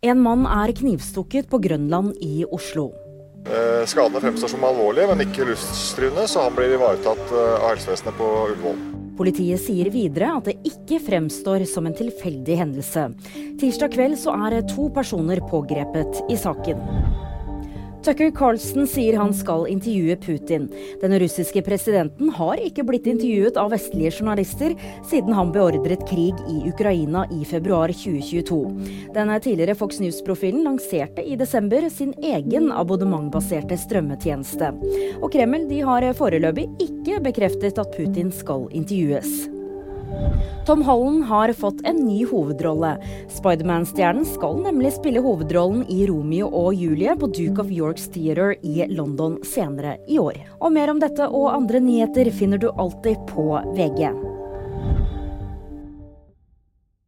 En mann er knivstukket på Grønland i Oslo. Eh, skadene fremstår som alvorlige, men ikke livstruende, så han blir ivaretatt eh, av helsevesenet på Ullevål. Politiet sier videre at det ikke fremstår som en tilfeldig hendelse. Tirsdag kveld så er to personer pågrepet i saken. Tucker Carlson sier han skal intervjue Putin. Den russiske presidenten har ikke blitt intervjuet av vestlige journalister siden han beordret krig i Ukraina i februar 2022. Denne tidligere Fox News-profilen lanserte i desember sin egen abonnementbaserte strømmetjeneste. Og Kreml har foreløpig ikke bekreftet at Putin skal intervjues. Tom Holland har fått en ny hovedrolle. Spiderman-stjernen skal nemlig spille hovedrollen i Romeo og Julie på Duke of Yorks Theatre i London senere i år. Og mer om dette og andre nyheter finner du alltid på VG.